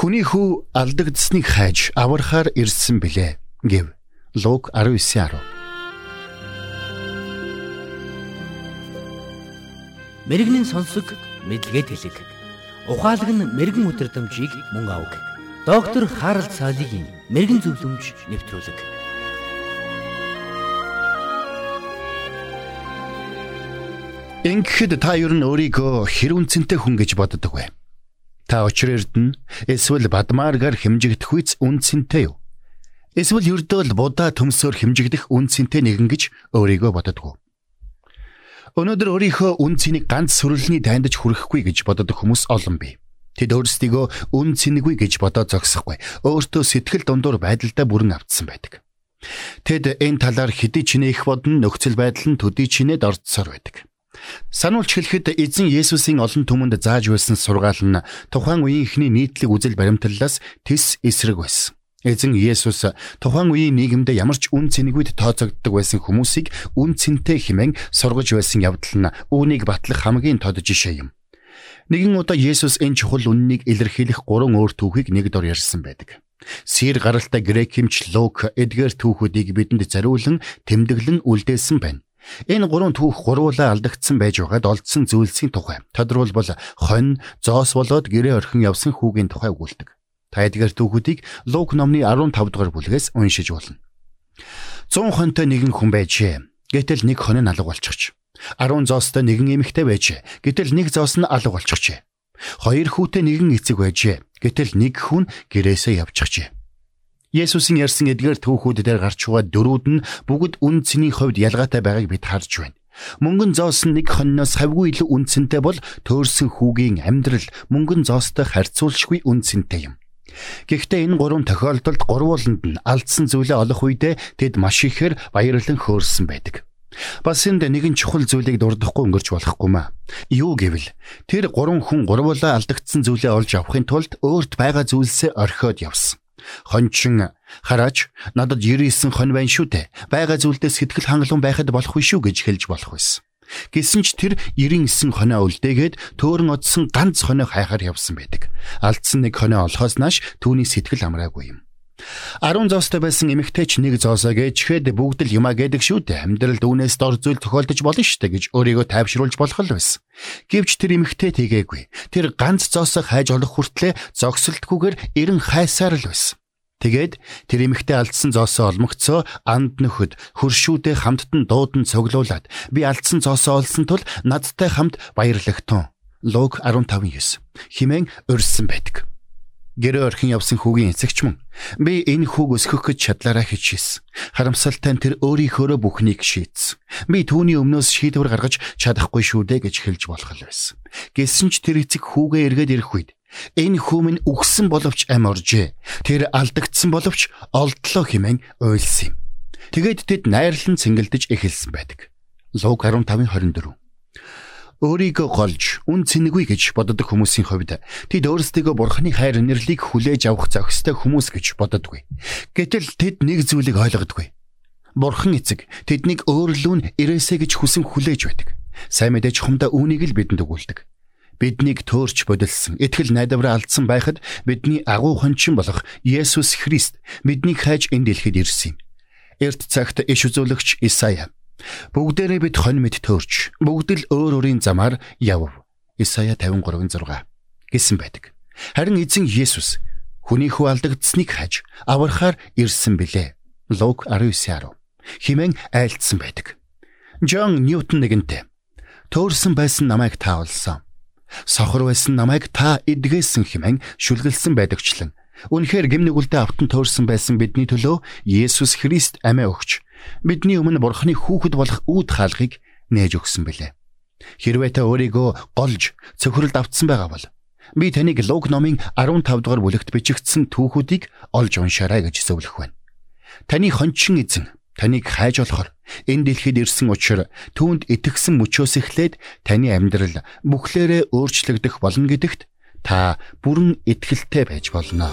Хүний хүү алдагдсныг хайж аврахаар ирсэн билээ гэв Лук 19:10. Мэргэний сонсог мэдлэгэд хэлэг. Ухаалаг нь мэрэгэн өдрөмжийг мөн авг. Доктор Харалт цаалогийн мэрэгэн зөвлөмж нэвтрүүлэг. Ингэхэд та ер нь өөрийгөө хэр үнцэнтэй хүн гэж боддог вэ? Та очир эрдэнэ эсвэл бадмааргаар хэмжигдэх үз үнцэнтэй юу? Эсвэл ердөө л будаа төмсөөр хэмжигдэх үнцэнтэй нэгэн гэж өөрийгөө боддог. Өнөөдөр өөрийнхөө үнцнийг ганц сүрлэний тайндаж хүрэхгүй гэж боддог хүмүүс олон бий. Тэд өөрсдийгөө үн цэнэгүй гэж бодоод зогсохгүй. Өөртөө сэтгэл дундуур байдалдаа бүрэн автсан байдаг. Тэд энэ талаар хэдий ч нэх бодно нөхцөл байдал нь төдий чинээд орцсоор байдаг. Сануулж хэлэхэд эзэн Есүсийн олон түмэнд зааж байсан сургаал нь тухайн үеийнхний нийтлэг үзэл баримтлалаас тис эсрэг байсан. Эзэн Есүс тухайн үеийн нийгэмд ямар ч үн цэнэгүйд тооцогддог байсан хүмүүсийг үн цэнтэй хэмээн сургаж байсан явдал нь үүнийг батлах хамгийн тод жишээ юм. Нэгэн удаа Есүс энэ чухал үннийг илэрхийлэх гурван өөр түүхийг нэг дор ярьсан байдаг. Сир гаралтай грек хэмч Лук эдгээр түүхүүдийг бидэнд зариулан тэмдэглэн үлдээсэн байна. Энэ гурван түүх гурвуулаа алдагдсан байж байгаад олдсон зүйлсийн тухай. Тодорхойлбол хонь, зоос болоод гэрээ орхин явсан хүүгийн тухай өгүүлдэг. Та эдгээр түүхүүдийг Лук номны 15 дугаар бүлгээс уншиж болно. 100 хонтой нэгэн хүн байжээ. Гэтэл нэг хон нь алга болчихч. 10 зоостой нэгэн эмэгтэй байжээ. Гэтэл нэг зоос нь алга болчихжээ. Хоёр хүүтэй нэгэн эцэг байжээ. Гэтэл нэг хүн гэрээсээ явчихжээ. Есүсийн ярьсан эдгээр түүхүүд дээр гарч байгаа дөрүүд нь бүгд үн цэний хувьд ялгаатай байгааг бид харж байна. Мөнгөн зоос нь нэг хонноос хавгүй илүү үнцэнтэй бол төөрсөн хүүгийн амьдрал мөнгөн зоостой харьцуулшгүй үнцэнтэй юм. Гэхдээ энэ гурван тохиолдолд гурвууланд нь алдсан зүйлээ олох үедээ тэд маш ихээр баярлан хөөрсөн байдаг. Бас энд нэгэн чухал зүйлийг дурдахгүй өнгөрч болохгүй маа. Юу гэвэл тэр гурван хүн гурвуулаа алдагдсан зүйлээ олж авахын тулд өөрт байгаа зүйлсээ орхиод явсан. Хончин хараач надад 99 хон байна шүү дээ. Бага зүйлдээ сэтгэл хангалуун байхад болохгүй шүү гэж хэлж болох байсан. Гэсэн ч тэр 99 хоноо үлдээгээд төөрөн одсон ганц хоноо хайхаар явсан байдаг. Алдсан нэг хоноо олохоос нааш түүний сэтгэл амраагүй юм. 10 зоостой байсан эмэгтэйч нэг зоосоо гэжхэд бүгд л юмаа гэдэг шүү дээ. Амьдралд үүнээс дор зүйл тохиолдож болно дээ гэж өөрийгөө тайвшруулж болох л байсан. Гэвч тэр эмэгтэй тэгээгүй. Тэр ганц зоосоо хайж олох хүртлээр зогсолтгүйгээр эрен хайсаар л байсан. Тэгээд тэр эмэгтэй алдсан зоосоо олмогцоо анд нөхөд хөршүүдээ хамттан дуудан цоглуулад би алдсан зоосоо олсон тул надтай хамт баярлагтун. Луг 15:9 химэн урьсан байдаг. Гэрээ орхин явсан хүүгийн эцэгч мөн би энэ хүүг өсгөх гэж чадлаараа хичээсэн. Харамсалтай нь тэр өөрийнхөө бүхнийг шийдсэн. Би түүний өмнөөс шийдвэр гаргаж чадахгүй шүү дээ гэж хэлж болох л байсан. Гэсэн ч тэр эцэг хүүгээ эргээд ирэх үед Энэ хүмүн үгсэн боловч ам оржээ. Тэр алдагдсан боловч олдлоо хэмээн ойлсон юм. Тэгээд тэд найрлан цэнгэлдэж эхэлсэн байдаг. Луг 15:24 Өөрийгөө голж үн цэнэгүй гэж боддог хүмүүсийн хувьд тэд өөрсдийгөө бурхны хайр нэрлийг хүлээж авах зохистой хүмүүс гэж боддоггүй. Гэтэл тэд нэг зүйлийг ойлгодоггүй. Бурхан эцэг тэднийг өөрлөө нь ирээсэ гэж хүсэн хүлээж байдаг. Сайн мэдээж хумдаа үүнийг л бидэнд өгүүлдэг биднийг төөрч бодилсан итгэл найдвараа алдсан байхад бидний агуу хончин болох Есүс Христ биднийг хайж энэ дэлхийд ирсэн юм. Эрт цагт иш үзүүлэгч Исая бүгдээрээ бид хонь мэд төөрч бүгд л өөр өөрийн замаар яв. Исая 53:6 гэсэн байдаг. Харин эзэн Есүс хүний хүү алдагдсныг хайж аврахаар ирсэн билээ. Лук 19:10 химэн айлдсан байдаг. Джон Ньютон нэгэнтээ төөрсөн байсан намайг таавалсан Сохор байсан намайг та эдгээсэн хэмээн шүлгэлсэн байдагчлан Үнэхээр гимнүгэлдээ автан туурсан байсан бидний төлөө Есүс Христ амиа өгч бидний өмнө Бурхны хүүхэд болох үүд хаалгыг нээж өгсөн бэлээ. Хэрвээ та өөрийгөө голж цөхрөлд автсан байгаа бол би таныг Луг номын 15 дугаар бүлэгт бичигдсэн түүхүүдийг олж уншаарай гэж зөвлөх байна. Таны хончин эзэн таныг хайж болохоор энэ дэлхийд ирсэн учраас түүнд итгэсэн мөчөөс эхлээд таны амьдрал бүхлээрээ өөрчлөгдөх болно гэдэгт та бүрэн итгэлтэй байж болно.